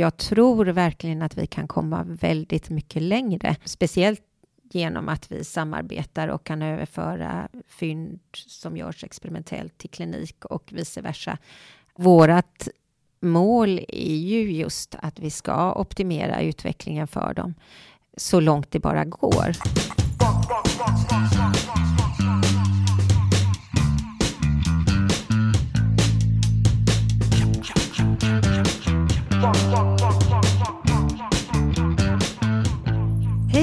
Jag tror verkligen att vi kan komma väldigt mycket längre, speciellt genom att vi samarbetar och kan överföra fynd som görs experimentellt till klinik och vice versa. Vårat mål är ju just att vi ska optimera utvecklingen för dem så långt det bara går.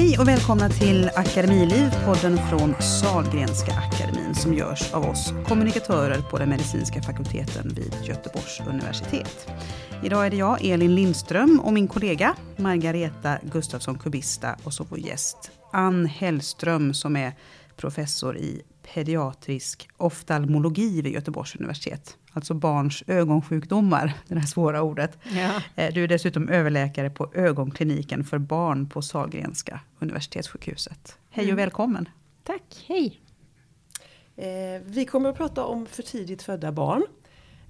Hej och välkomna till Akademiliv, podden från Salgrenska akademin som görs av oss kommunikatörer på den medicinska fakulteten vid Göteborgs universitet. Idag är det jag, Elin Lindström, och min kollega Margareta Gustafsson Kubista och så vår gäst Ann Hellström som är professor i pediatrisk oftalmologi vid Göteborgs universitet. Alltså barns ögonsjukdomar, det här svåra ordet. Ja. Eh, du är dessutom överläkare på ögonkliniken för barn på Sahlgrenska universitetssjukhuset. Hej och mm. välkommen! Tack, hej! Eh, vi kommer att prata om för tidigt födda barn.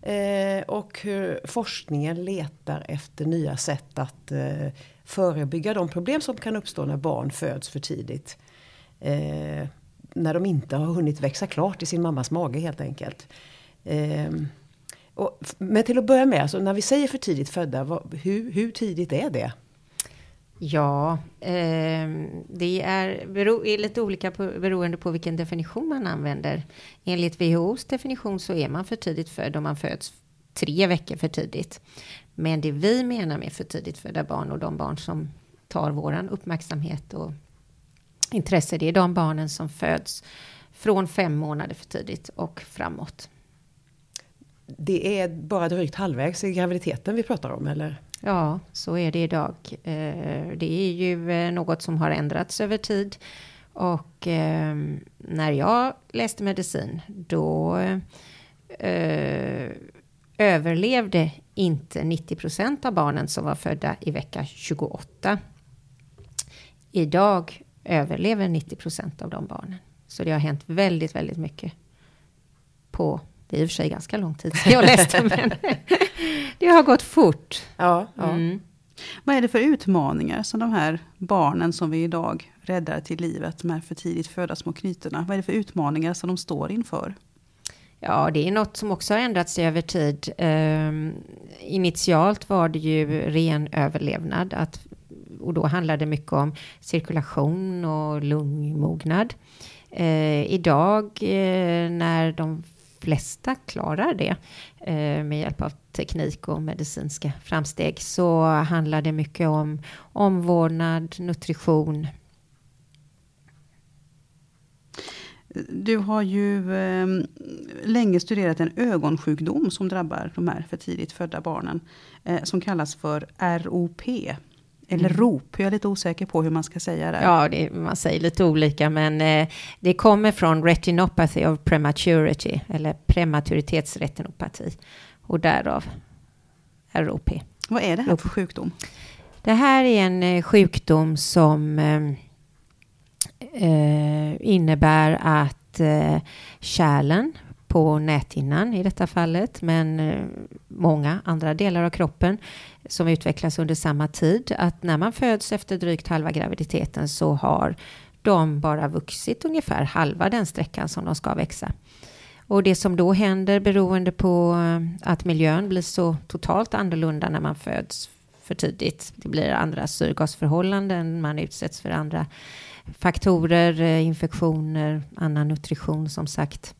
Eh, och hur forskningen letar efter nya sätt att eh, förebygga de problem som kan uppstå när barn föds för tidigt. Eh, när de inte har hunnit växa klart i sin mammas mage helt enkelt. Ehm, och, men till att börja med, alltså, när vi säger för tidigt födda, vad, hur, hur tidigt är det? Ja, eh, det är, bero, är lite olika på, beroende på vilken definition man använder. Enligt WHOs definition så är man för tidigt född om man föds tre veckor för tidigt. Men det vi menar med för tidigt födda barn och de barn som tar våran uppmärksamhet och intresse, det är de barnen som föds från fem månader för tidigt och framåt. Det är bara drygt halvvägs i graviditeten vi pratar om, eller? Ja, så är det idag. Eh, det är ju eh, något som har ändrats över tid. Och eh, när jag läste medicin, då överlevde inte 90 procent av barnen som var födda i vecka 28. Idag överlever 90 procent av de barnen. Så det har hänt väldigt, väldigt mycket på, det är i och för sig ganska lång tid sedan jag läste, men det har gått fort. Ja, ja. Mm. Vad är det för utmaningar som de här barnen som vi idag räddar till livet, de här för tidigt födda små knytorna, vad är det för utmaningar som de står inför? Ja, det är något som också har ändrats över tid. Um, initialt var det ju ren överlevnad, att och då handlar det mycket om cirkulation och lungmognad. Eh, idag eh, när de flesta klarar det eh, med hjälp av teknik och medicinska framsteg så handlar det mycket om omvårdnad, nutrition. Du har ju eh, länge studerat en ögonsjukdom som drabbar de här för tidigt födda barnen eh, som kallas för ROP, eller mm. ROP, jag är lite osäker på hur man ska säga det. Ja, det, man säger lite olika, men eh, det kommer från retinopathy of prematurity, eller prematuritetsretinopati, och därav ROP. Vad är det här för sjukdom? Det här är en eh, sjukdom som eh, eh innebär att eh, kärlen på näthinnan i detta fallet, men eh, många andra delar av kroppen som utvecklas under samma tid. Att när man föds efter drygt halva graviditeten så har de bara vuxit ungefär halva den sträckan som de ska växa. Och det som då händer beroende på eh, att miljön blir så totalt annorlunda när man föds för tidigt. Det blir andra syrgasförhållanden, man utsätts för andra faktorer, eh, infektioner, annan nutrition som sagt.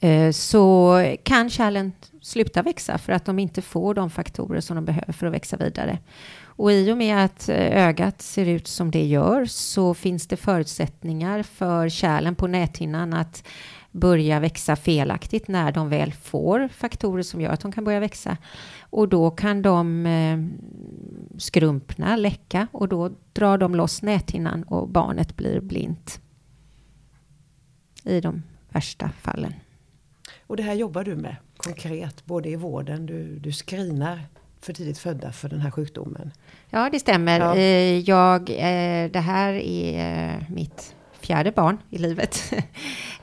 Eh, så kan kärlen sluta växa för att de inte får de faktorer som de behöver för att växa vidare. Och i och med att eh, ögat ser ut som det gör så finns det förutsättningar för kärlen på näthinnan att börja växa felaktigt när de väl får faktorer som gör att de kan börja växa. Och då kan de eh, skrumpna, läcka och då drar de loss näthinnan och barnet blir blint. I de värsta fallen. Och det här jobbar du med konkret, både i vården, du, du screenar för tidigt födda för den här sjukdomen. Ja, det stämmer. Ja. Eh, jag, eh, det här är eh, mitt fjärde barn i livet.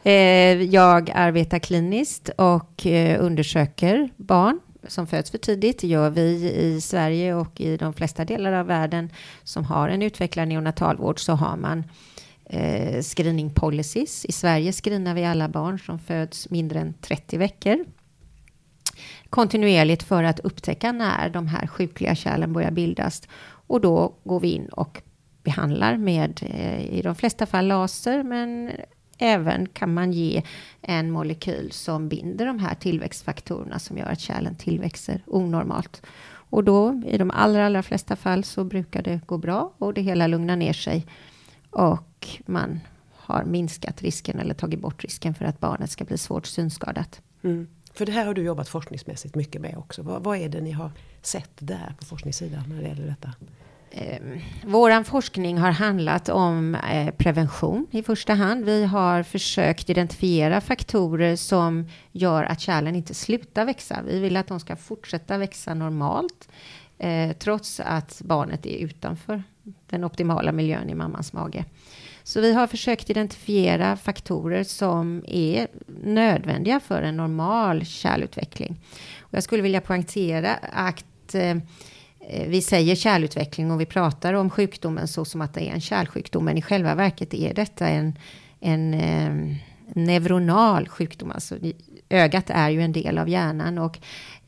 Jag arbetar kliniskt och undersöker barn som föds för tidigt. Det gör vi i Sverige och i de flesta delar av världen som har en utvecklad neonatalvård så har man eh, screening policies. I Sverige screenar vi alla barn som föds mindre än 30 veckor kontinuerligt för att upptäcka när de här sjukliga kärlen börjar bildas. Och då går vi in och behandlar med eh, i de flesta fall laser men även kan man ge en molekyl som binder de här tillväxtfaktorerna som gör att kärlen tillväxer onormalt. Och då i de allra, allra flesta fall så brukar det gå bra och det hela lugnar ner sig och man har minskat risken eller tagit bort risken för att barnet ska bli svårt synskadat. Mm. För det här har du jobbat forskningsmässigt mycket med också. Vad, vad är det ni har sett där på forskningssidan när det gäller detta? Eh, våran forskning har handlat om eh, prevention i första hand. Vi har försökt identifiera faktorer som gör att kärlen inte slutar växa. Vi vill att de ska fortsätta växa normalt eh, trots att barnet är utanför den optimala miljön i mammans mage. Så vi har försökt identifiera faktorer som är nödvändiga för en normal kärlutveckling. Och jag skulle vilja poängtera att eh, vi säger kärlutveckling och vi pratar om sjukdomen så som att det är en kärlsjukdom, men i själva verket är detta en, en eh, neuronal sjukdom. Alltså, ögat är ju en del av hjärnan och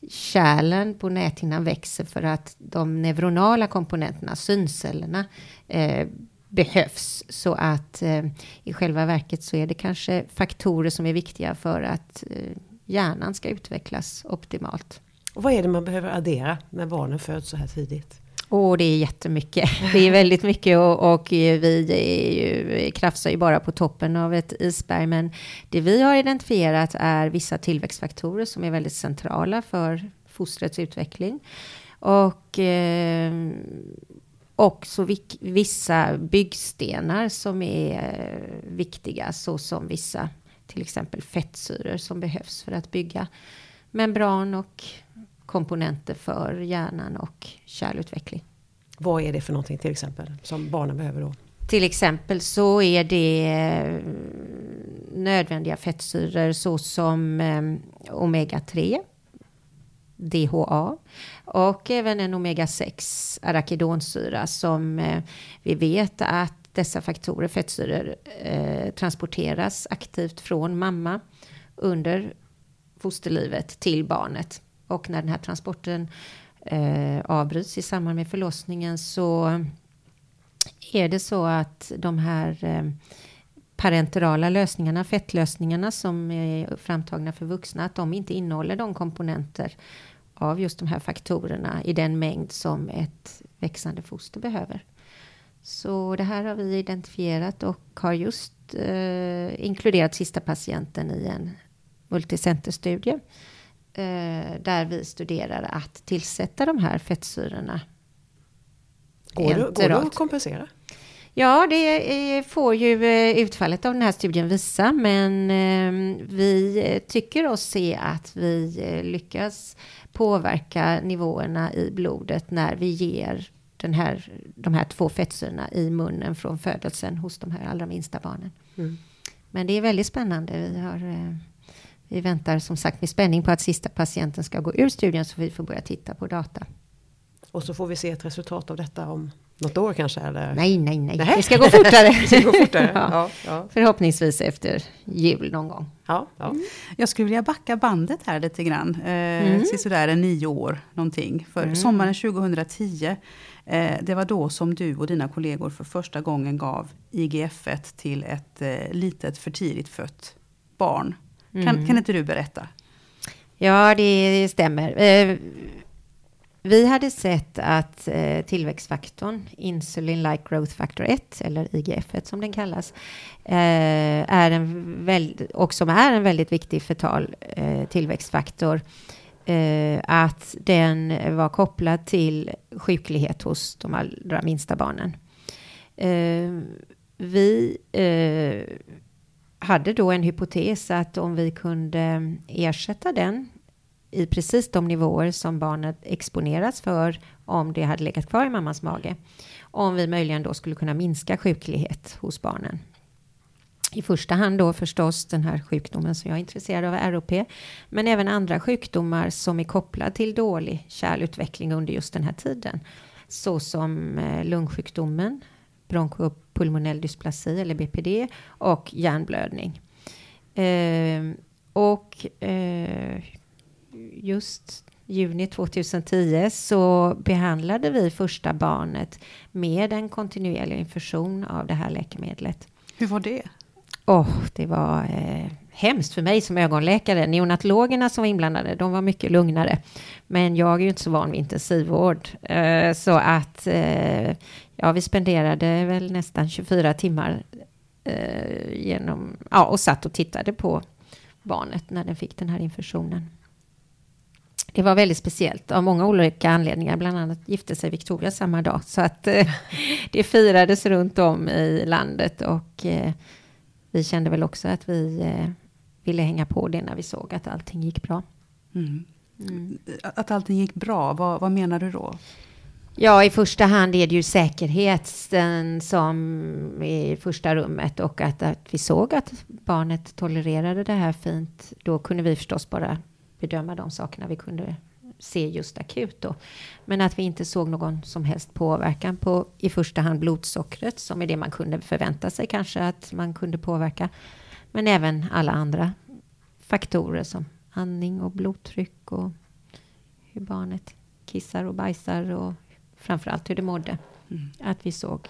kärlen på näthinnan växer för att de neuronala komponenterna, syncellerna, eh, behövs. Så att eh, i själva verket så är det kanske faktorer som är viktiga för att eh, hjärnan ska utvecklas optimalt. Och vad är det man behöver addera när barnen föds så här tidigt? Och det är jättemycket. Det är väldigt mycket och, och vi är ju, krafsar ju bara på toppen av ett isberg. Men det vi har identifierat är vissa tillväxtfaktorer som är väldigt centrala för fostrets utveckling. Och eh, också vissa byggstenar som är eh, viktiga, såsom vissa till exempel fettsyror som behövs för att bygga membran och komponenter för hjärnan och kärlutveckling. Vad är det för någonting till exempel som barnen behöver då? Till exempel så är det eh, nödvändiga fettsyror såsom eh, omega-3, DHA och även en omega-6 arachidonsyra som eh, vi vet att dessa faktorer, fettsyror, transporteras aktivt från mamma under fosterlivet till barnet. Och när den här transporten eh, avbryts i samband med förlossningen så är det så att de här eh, parenterala lösningarna, fettlösningarna som är framtagna för vuxna, att de inte innehåller de komponenter av just de här faktorerna i den mängd som ett växande foster behöver. Så det här har vi identifierat och har just eh, inkluderat sista patienten i en multicenterstudie eh, där vi studerar att tillsätta de här fettsyrorna. Går det, går det att kompensera? Ja, det får ju eh, utfallet av den här studien visa, men eh, vi tycker oss se att vi eh, lyckas påverka nivåerna i blodet när vi ger den här, de här två fettsyrorna i munnen från födelsen hos de här allra minsta barnen. Mm. Men det är väldigt spännande. Vi har vi väntar som sagt med spänning på att sista patienten ska gå ur studien så vi får börja titta på data. Och så får vi se ett resultat av detta om något år kanske? Eller? Nej, nej, nej. Det ska gå fortare. ska gå fortare. ja. Ja, ja. Förhoppningsvis efter jul någon gång. Ja, ja. Mm. Jag skulle vilja backa bandet här lite grann. Eh, mm. Sådär en nio år någonting. För mm. sommaren 2010, eh, det var då som du och dina kollegor för första gången gav IGF-1 till ett eh, litet för tidigt fött barn. Mm. Kan, kan inte du berätta? Ja, det stämmer. Eh, vi hade sett att eh, tillväxtfaktorn, insulin-like growth factor 1, eller IGF-1 som den kallas, eh, är en och som är en väldigt viktig fetal tillväxtfaktor, att den var kopplad till sjuklighet hos de allra minsta barnen. Vi hade då en hypotes att om vi kunde ersätta den i precis de nivåer som barnet exponeras för om det hade legat kvar i mammas mage. Om vi möjligen då skulle kunna minska sjuklighet hos barnen. i första hand då förstås den här sjukdomen som jag är intresserad av, ROP, men även andra sjukdomar som är kopplade till dålig kärlutveckling under just den här tiden, såsom som lungsjukdomen, bronkopulmonell dysplasi eller BPD och hjärnblödning. Eh, och eh, just juni 2010 så behandlade vi första barnet med en kontinuerlig infusion av det här läkemedlet. Hur var det? Oh, det var eh, hemskt för mig som ögonläkare. Neonatologerna som var inblandade, de var mycket lugnare. Men jag är ju inte så van vid intensivvård. Eh, så att eh, ja, vi spenderade väl nästan 24 timmar eh, genom, ja, och satt och tittade på barnet när den fick den här infektionen. Det var väldigt speciellt av många olika anledningar. Bland annat gifte sig Victoria samma dag. Så att eh, det firades runt om i landet. Och eh, vi kände väl också att vi eh, ville hänga på det när vi såg att allting gick bra. Mm. Mm. Att allting gick bra, vad, vad menar du då? Ja, i första hand är det ju säkerheten som är i första rummet och att, att vi såg att barnet tolererade det här fint. Då kunde vi förstås bara bedöma de sakerna vi kunde se just akut då. Men att vi inte såg någon som helst påverkan på i första hand blodsockret som är det man kunde förvänta sig kanske att man kunde påverka. Men även alla andra faktorer som andning och blodtryck och hur barnet kissar och bajsar och framförallt hur det mådde. Mm. Att vi såg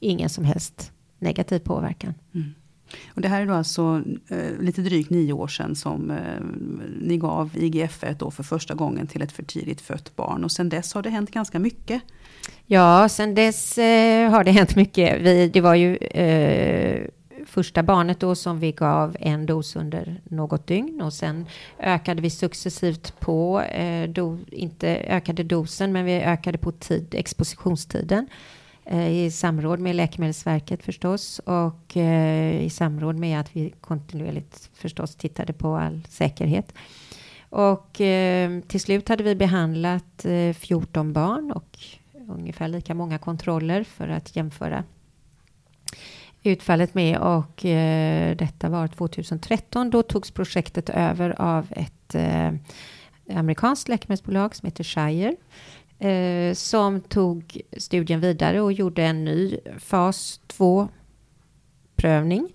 ingen som helst negativ påverkan. Mm. Och det här är då alltså eh, lite drygt nio år sedan som eh, ni gav IGF-1 då för första gången till ett för tidigt fött barn. Och sen dess har det hänt ganska mycket. Ja, sen dess eh, har det hänt mycket. Vi, det var ju eh, första barnet då som vi gav en dos under något dygn och sen ökade vi successivt på, eh, do, inte ökade dosen, men vi ökade på tid, expositionstiden eh, i samråd med Läkemedelsverket förstås och eh, i samråd med att vi kontinuerligt förstås tittade på all säkerhet. Och eh, till slut hade vi behandlat eh, 14 barn och ungefär lika många kontroller för att jämföra utfallet med och eh, detta var 2013. Då togs projektet över av ett eh, amerikanskt läkemedelsbolag som heter Shire eh, som tog studien vidare och gjorde en ny fas 2 prövning.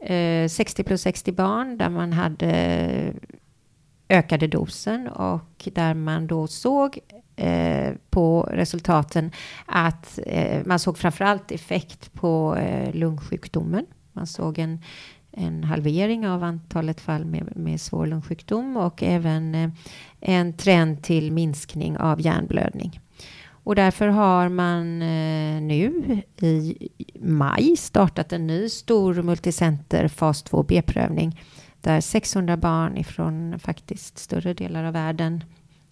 Eh, 60 plus 60 barn där man hade eh, ökade dosen och där man då såg eh, på resultaten att eh, man såg framförallt effekt på eh, lungsjukdomen. Man såg en, en halvering av antalet fall med, med svår lungsjukdom och även eh, en trend till minskning av hjärnblödning. Och därför har man eh, nu i maj startat en ny stor multicenter fas 2B-prövning där 600 barn ifrån faktiskt större delar av världen,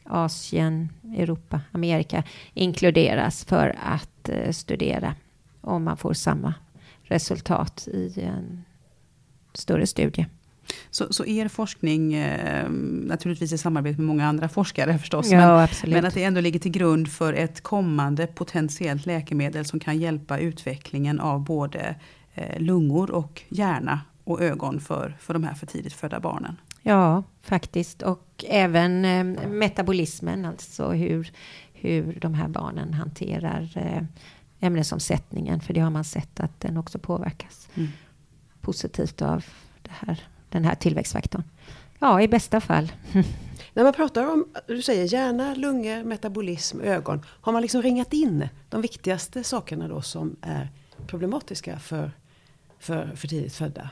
Asien, Europa, Amerika inkluderas för att eh, studera om man får samma resultat i en större studie. Så, så er forskning, eh, naturligtvis i samarbete med många andra forskare förstås, ja, men, men, att det ändå ligger till grund för ett kommande potentiellt läkemedel som kan hjälpa utvecklingen av både eh, lungor och hjärna och ögon för, för de här för tidigt födda barnen. Ja, faktiskt. Och även eh, metabolismen, alltså hur, hur de här barnen hanterar eh, ämnesomsättningen. För det har man sett att den också påverkas mm. positivt av här, den här tillväxtfaktorn. Ja, i bästa fall. När man pratar om, du säger hjärna, lungor, metabolism, ögon. Har man liksom ringat in de viktigaste sakerna då som är problematiska för, för, för tidigt födda?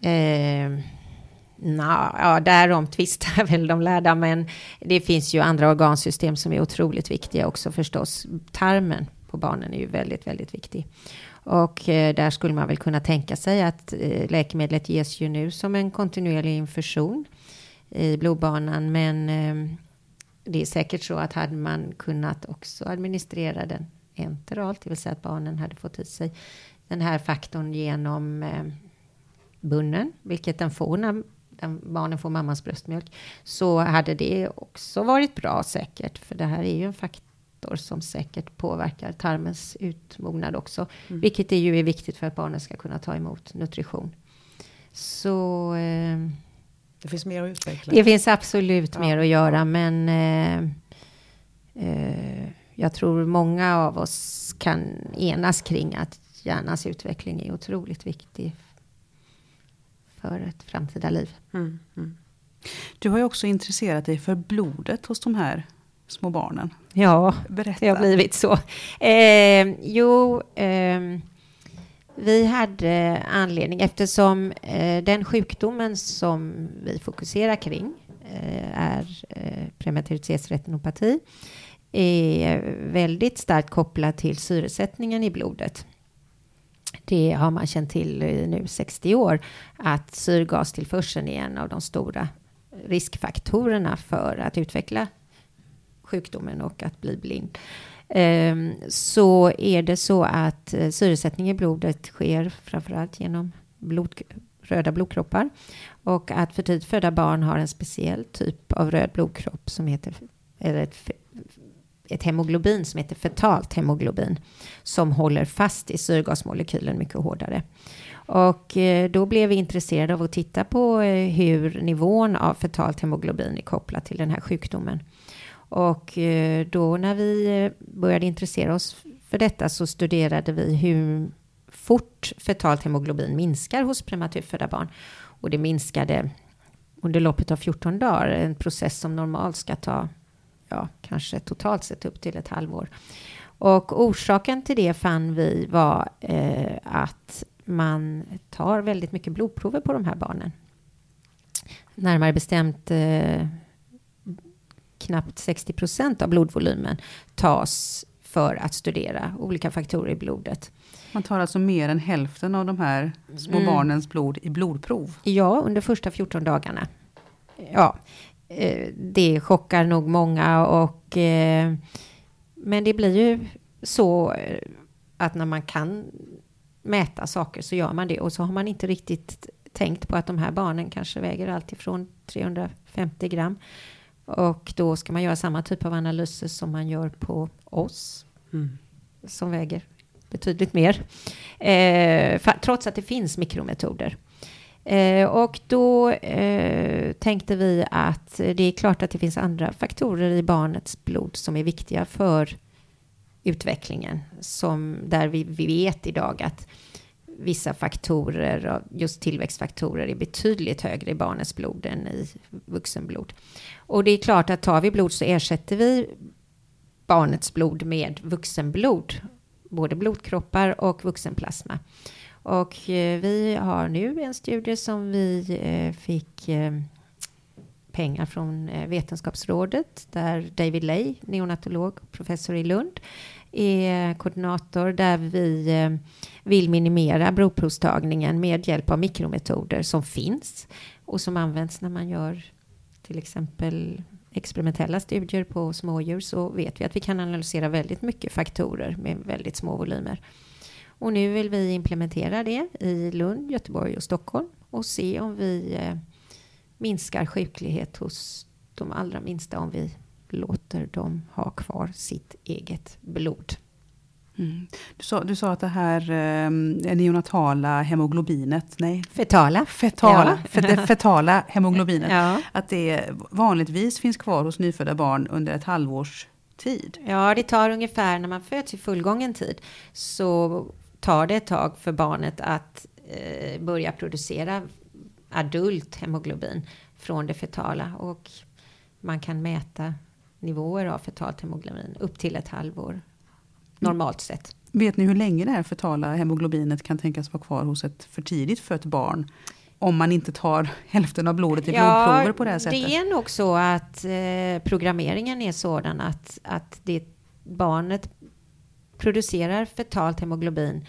Eh, Nå, ja, därom tvistar väl de lärda, men det finns ju andra organsystem som är otroligt viktiga också förstås. Tarmen på barnen är ju väldigt, väldigt viktig. Och eh, där skulle man väl kunna tänka sig att eh, läkemedlet ges ju nu som en kontinuerlig infusion i blodbanan, men eh, det är säkert så att hade man kunnat också administrera den enteralt, det vill säga att barnen hade fått i sig den här faktorn genom eh, bunnen, vilket den får när den, barnen får mammas bröstmjölk, så hade det också varit bra säkert. För det här är ju en faktor som säkert påverkar tarmens utmognad också. Mm. Vilket är ju är viktigt för att barnen ska kunna ta emot nutrition. Så... Eh, det finns mer att utveckla. Det finns absolut ja. mer att göra, men eh, eh, jag tror många av oss kan enas kring att hjärnans utveckling är otroligt viktig för ett framtida liv. Mm, mm. Du har ju också intresserat dig för blodet hos de här små barnen. Ja, Berätta. det har blivit så. Eh, jo, eh, vi hade anledning eftersom eh, den sjukdomen som vi fokuserar kring eh, är eh, prematuritetsretinopati är väldigt starkt kopplad till syresättningen i blodet. Det har man känt till i nu 60 år att syrgastillförseln är en av de stora riskfaktorerna för att utveckla sjukdomen och att bli blind. Ehm, så är det så att eh, syresättning i blodet sker framförallt genom blod, röda blodkroppar och att för tidigt födda barn har en speciell typ av röd blodkropp som heter eller ett, ett hemoglobin som heter fetalt hemoglobin som håller fast i syrgasmolekylen mycket hårdare. Och eh, då blev vi intresserade av att titta på eh, hur nivån av fetalt hemoglobin är kopplat till den här sjukdomen. Och eh, då när vi började intressera oss för detta så studerade vi hur fort fetalt hemoglobin minskar hos prematurfödda barn. Och det minskade under loppet av 14 dagar, en process som normalt ska ta ja, kanske totalt sett upp till ett halvår. Och orsaken till det fann vi var eh, att man tar väldigt mycket blodprover på de här barnen. Närmare bestämt eh, knappt 60 procent av blodvolymen tas för att studera olika faktorer i blodet. Man tar alltså mer än hälften av de här små mm. barnens blod i blodprov? Ja, under första 14 dagarna. Ja, det chockar nog många och eh, men det blir ju så eh, att när man kan mäta saker så gör man det och så har man inte riktigt tänkt på att de här barnen kanske väger alltifrån 350 gram och då ska man göra samma typ av analyser som man gör på oss mm. som väger betydligt mer. Eh, trots att det finns mikrometoder. Eh, och då eh, tänkte vi att det är klart att det finns andra faktorer i barnets blod som är viktiga för utvecklingen. Som där vi, vi vet idag att vissa faktorer, just tillväxtfaktorer, är betydligt högre i barnets blod än i vuxenblod. Och det är klart att tar vi blod så ersätter vi barnets blod med vuxenblod, både blodkroppar och vuxenplasma. Och eh, vi har nu en studie som vi eh, fick eh, pengar från Vetenskapsrådet där David Lay, neonatolog, professor i Lund, är koordinator där vi vill minimera blodprovstagningen med hjälp av mikrometoder som finns och som används när man gör till exempel experimentella studier på smådjur så vet vi att vi kan analysera väldigt mycket faktorer med väldigt små volymer. Och nu vill vi implementera det i Lund, Göteborg och Stockholm och se om vi eh, minskar sjuklighet hos de allra minsta om vi låter dem ha kvar sitt eget blod. Mm. Du, sa, du sa att det här eh, neonatala hemoglobinet, nej? Fetala. Fetala, ja. det fetala hemoglobinet. Ja. Att det vanligtvis finns kvar hos nyfödda barn under ett halvårs tid. Ja, det tar ungefär när man föds i fullgången tid så tar det ett tag för barnet att eh, börja producera adult hemoglobin från det fetala och man kan mäta nivåer av fetalt hemoglobin upp till ett halvår normalt sett. Vet ni hur länge det här fetala hemoglobinet kan tänkas vara kvar hos ett för tidigt fött barn? Om man inte tar hälften av blodet i ja, blodprover på det här sättet. Det är nog så att eh, programmeringen är sådan att, att det, barnet producerar fetalt hemoglobin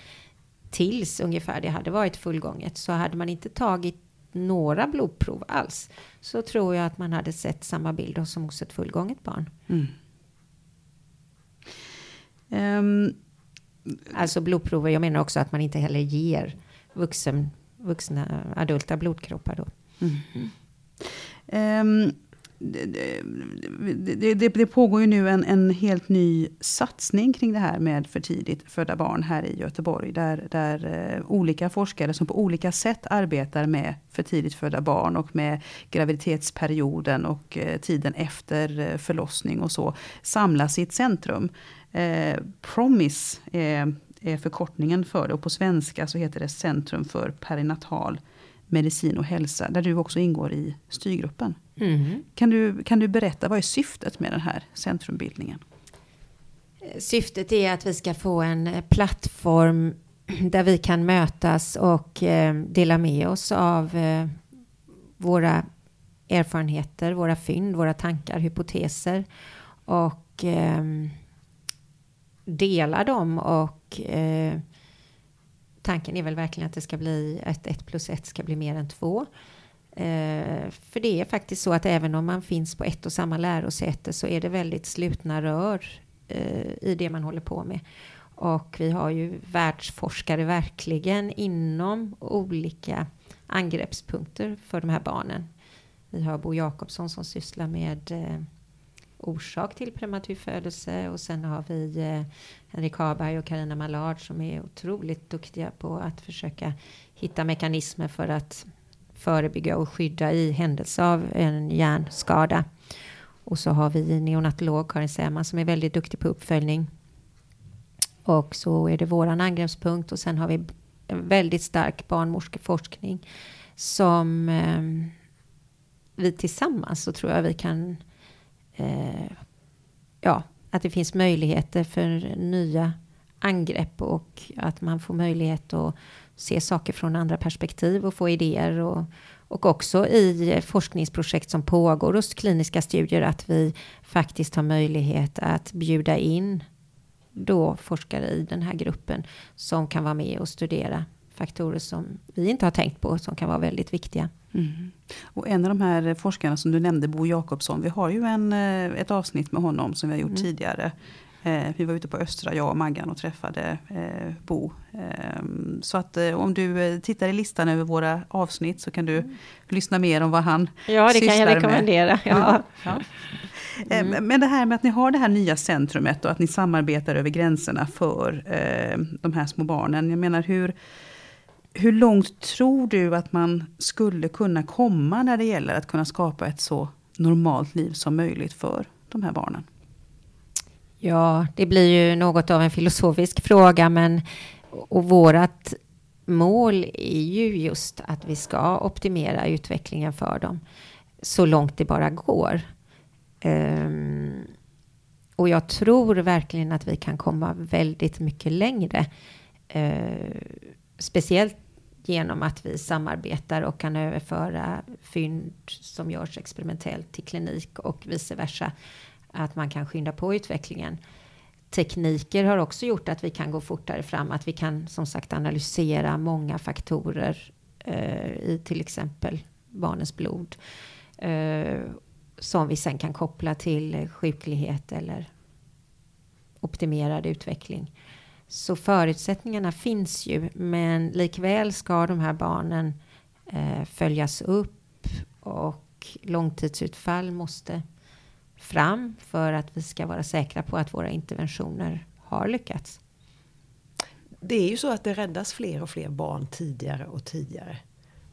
tills ungefär det hade varit fullgånget. Så hade man inte tagit några blodprov alls så tror jag att man hade sett samma bild som hos ett fullgånget barn. Mm. Um, alltså blodprover, jag menar också att man inte heller ger vuxen, vuxna adulta blodkroppar då. Mm. Um, det, det, det, pågår ju nu en, en helt ny satsning kring det här med för tidigt födda barn här i Göteborg. Där, där eh, olika forskare som på olika sätt arbetar med för tidigt födda barn och med graviditetsperioden och eh, tiden efter eh, förlossning och så samlas i ett centrum. Eh, Promise är, är förkortningen för det och på svenska så heter det Centrum för perinatal medicin och hälsa, där du också ingår i styrgruppen. Mm. Kan, du, kan du berätta, vad är syftet med den här centrumbildningen? Syftet är att vi ska få en plattform där vi kan mötas och eh, dela med oss av eh, våra erfarenheter, våra fynd, våra tankar, hypoteser och eh, dela dem och tanken är väl verkligen att det ska bli att ett plus ett ska bli mer än två. Eh, för det är faktiskt så att även om man finns på ett och samma lärosäte så är det väldigt slutna rör eh, i det man håller på med. Och vi har ju världsforskare verkligen inom olika angreppspunkter för de här barnen. Vi har Bo Jakobsson som sysslar med eh, orsak till prematur födelse och sen har vi eh, Henrik Haberg och Karina Mallard som är otroligt duktiga på att försöka hitta mekanismer för att förebygga och skydda i händelse av en hjärnskada. Och så har vi neonatolog Karin Säman som är väldigt duktig på uppföljning. Och så är det våran angreppspunkt och sen har vi en väldigt stark barnmorskeforskning som eh, vi tillsammans så tror jag vi kan eh, ja, att det finns möjligheter för nya angrepp och att man får möjlighet att se saker från andra perspektiv och få idéer och, och också i forskningsprojekt som pågår hos kliniska studier att vi faktiskt har möjlighet att bjuda in då forskare i den här gruppen som kan vara med och studera faktorer som vi inte har tänkt på som kan vara väldigt viktiga. Mm. Och en av de här forskarna som du nämnde, Bo Jakobsson, vi har ju en, eh, ett avsnitt med honom som vi har gjort mm. tidigare. Eh, vi var ute på Östra, jag och Maggan, och träffade eh, Bo. Eh, så att eh, om du eh, tittar i listan över våra avsnitt så kan du mm. lyssna mer om vad han Ja, det kan jag rekommendera. Ja. ja. Mm. Men det här med att ni har det här nya centrumet och att ni samarbetar över gränserna för de här små barnen. Jag menar hur hur långt tror du att man skulle kunna komma när det gäller att kunna skapa ett så normalt liv som möjligt för de här barnen? Ja, det blir ju något av en filosofisk fråga, men och vårat mål är ju just att vi ska optimera utvecklingen för dem så långt det bara går. Um, och jag tror verkligen att vi kan komma väldigt mycket längre. Uh, speciellt genom att vi samarbetar och kan överföra fynd som görs experimentellt till klinik och vice versa. Att man kan skynda på utvecklingen. Tekniker har också gjort att vi kan gå fortare fram, att vi kan som sagt analysera många faktorer eh, i till exempel barnens blod. Eh, som vi sen kan koppla till sjuklighet eller optimerad utveckling. Så förutsättningarna finns ju, men likväl ska de här barnen eh, följas upp och långtidsutfall måste fram för att vi ska vara säkra på att våra interventioner har lyckats. Det är ju så att det räddas fler och fler barn tidigare och tidigare.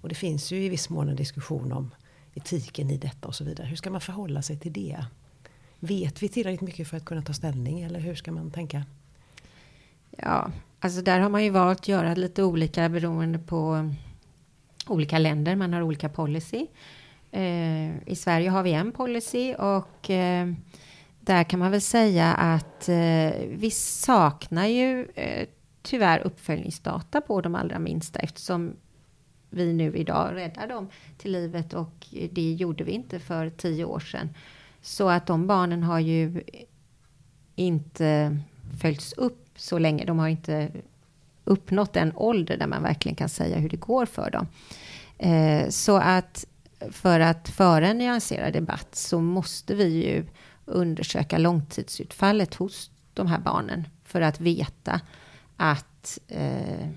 Och det finns ju i viss mån en diskussion om etiken i detta och så vidare. Hur ska man förhålla sig till det? Vet vi tillräckligt mycket för att kunna ta ställning eller hur ska man tänka? Ja, alltså där har man ju valt att göra lite olika beroende på mm, olika länder. Man har olika policy. Eh, I Sverige har vi en policy och eh, där kan man väl säga att eh, vi saknar ju eh, tyvärr uppföljningsdata på de allra minsta eftersom vi nu idag räddar dem till livet och det gjorde vi inte för tio år sedan. Så att de barnen har ju inte följts upp så länge. De har inte uppnått den ålder där man verkligen kan säga hur det går för dem. Eh, så att för att föra en nyanserad debatt så måste vi ju undersöka långtidsutfallet hos de här barnen för att veta att eh,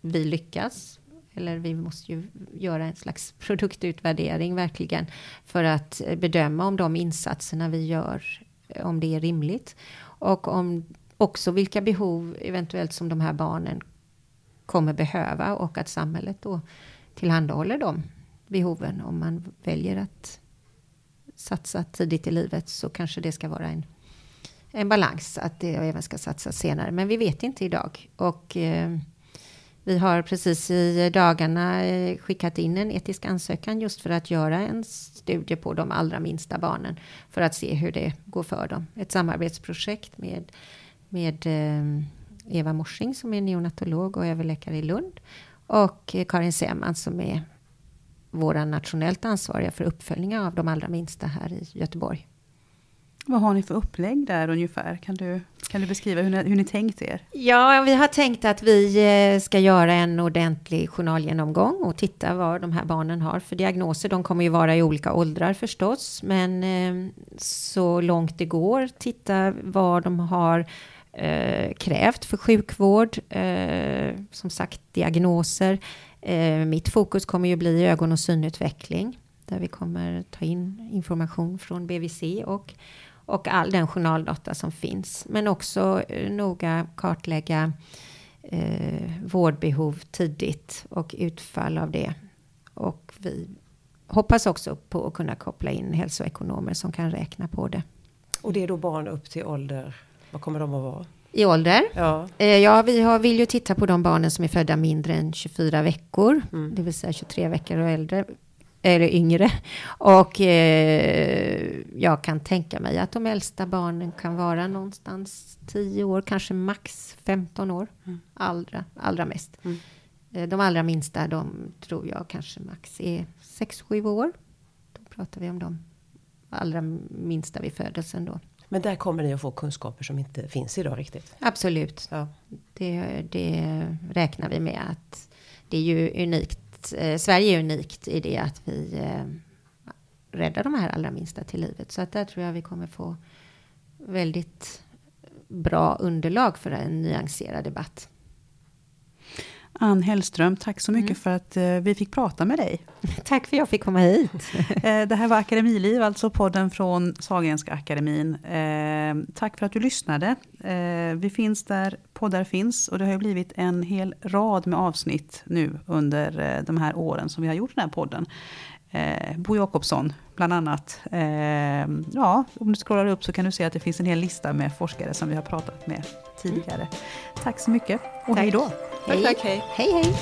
vi lyckas eller vi måste ju göra en slags produktutvärdering verkligen för att bedöma om de insatserna vi gör, om det är rimligt och om också vilka behov eventuellt som de här barnen kommer behöva och att samhället då tillhandahåller de behoven. Om man väljer att satsa tidigt i livet så kanske det ska vara en, en balans, att det även ska satsas senare. Men vi vet inte idag. Och eh, vi har precis i dagarna eh, skickat in en etisk ansökan just för att göra en studie på de allra minsta barnen för att se hur det går för dem. Ett samarbetsprojekt med, med eh, Eva Morsing som är neonatolog och överläkare i Lund och Karin Seman som är våra nationellt ansvariga för uppföljning av de allra minsta här i Göteborg. Vad har ni för upplägg där ungefär? Kan du, kan du beskriva hur ni, hur ni tänkt er? Ja, vi har tänkt att vi eh, ska göra en ordentlig journalgenomgång och titta vad de här barnen har för diagnoser. De kommer ju vara i olika åldrar förstås, men eh, så långt det går titta vad de har eh, krävt för sjukvård, eh, som sagt diagnoser. Eh, mitt fokus kommer ju bli ögon och synutveckling, där vi kommer ta in information från BVC och, och all den journaldata som finns, men också eh, noga kartlägga eh, vårdbehov tidigt och utfall av det. Och vi hoppas också på att kunna koppla in hälsoekonomer som kan räkna på det. Och det är då barn upp till ålder vad kommer de att vara? I ålder? Ja. Eh, ja, vi har, vill ju titta på de barnen som är födda mindre än 24 veckor, mm. det vill säga 23 veckor och äldre, eller yngre. Och eh, jag kan tänka mig att de äldsta barnen kan vara någonstans 10 år, kanske max 15 år, mm. allra, allra mest. Mm. Eh, de allra minsta, de tror jag kanske max är 6-7 år. Då pratar vi om de allra minsta vid födelsen då. Men där kommer ni att få kunskaper som inte finns idag riktigt? Absolut. Ja. Det, det räknar vi med att det är ju unikt. Eh, Sverige är unikt i det att vi eh, räddar de här allra minsta till livet. Så att där tror jag vi kommer få väldigt bra underlag för en nyanserad debatt. Ann Hellström, tack så mycket mm. för att eh, vi fick prata med dig. Tack för att jag fick komma hit. Eh, det här var Akademiliv, alltså podden från Sahlgrenska akademin. Eh, tack för att du lyssnade. Vi finns där poddar finns och det har ju blivit en hel rad med avsnitt nu under de här åren som vi har gjort den här podden. Bo Jakobsson bland annat. Ja, om du scrollar upp så kan du se att det finns en hel lista med forskare som vi har pratat med tidigare. Mm. Tack så mycket och Tack. hej då! Tack, tack, hej. Hej, hej.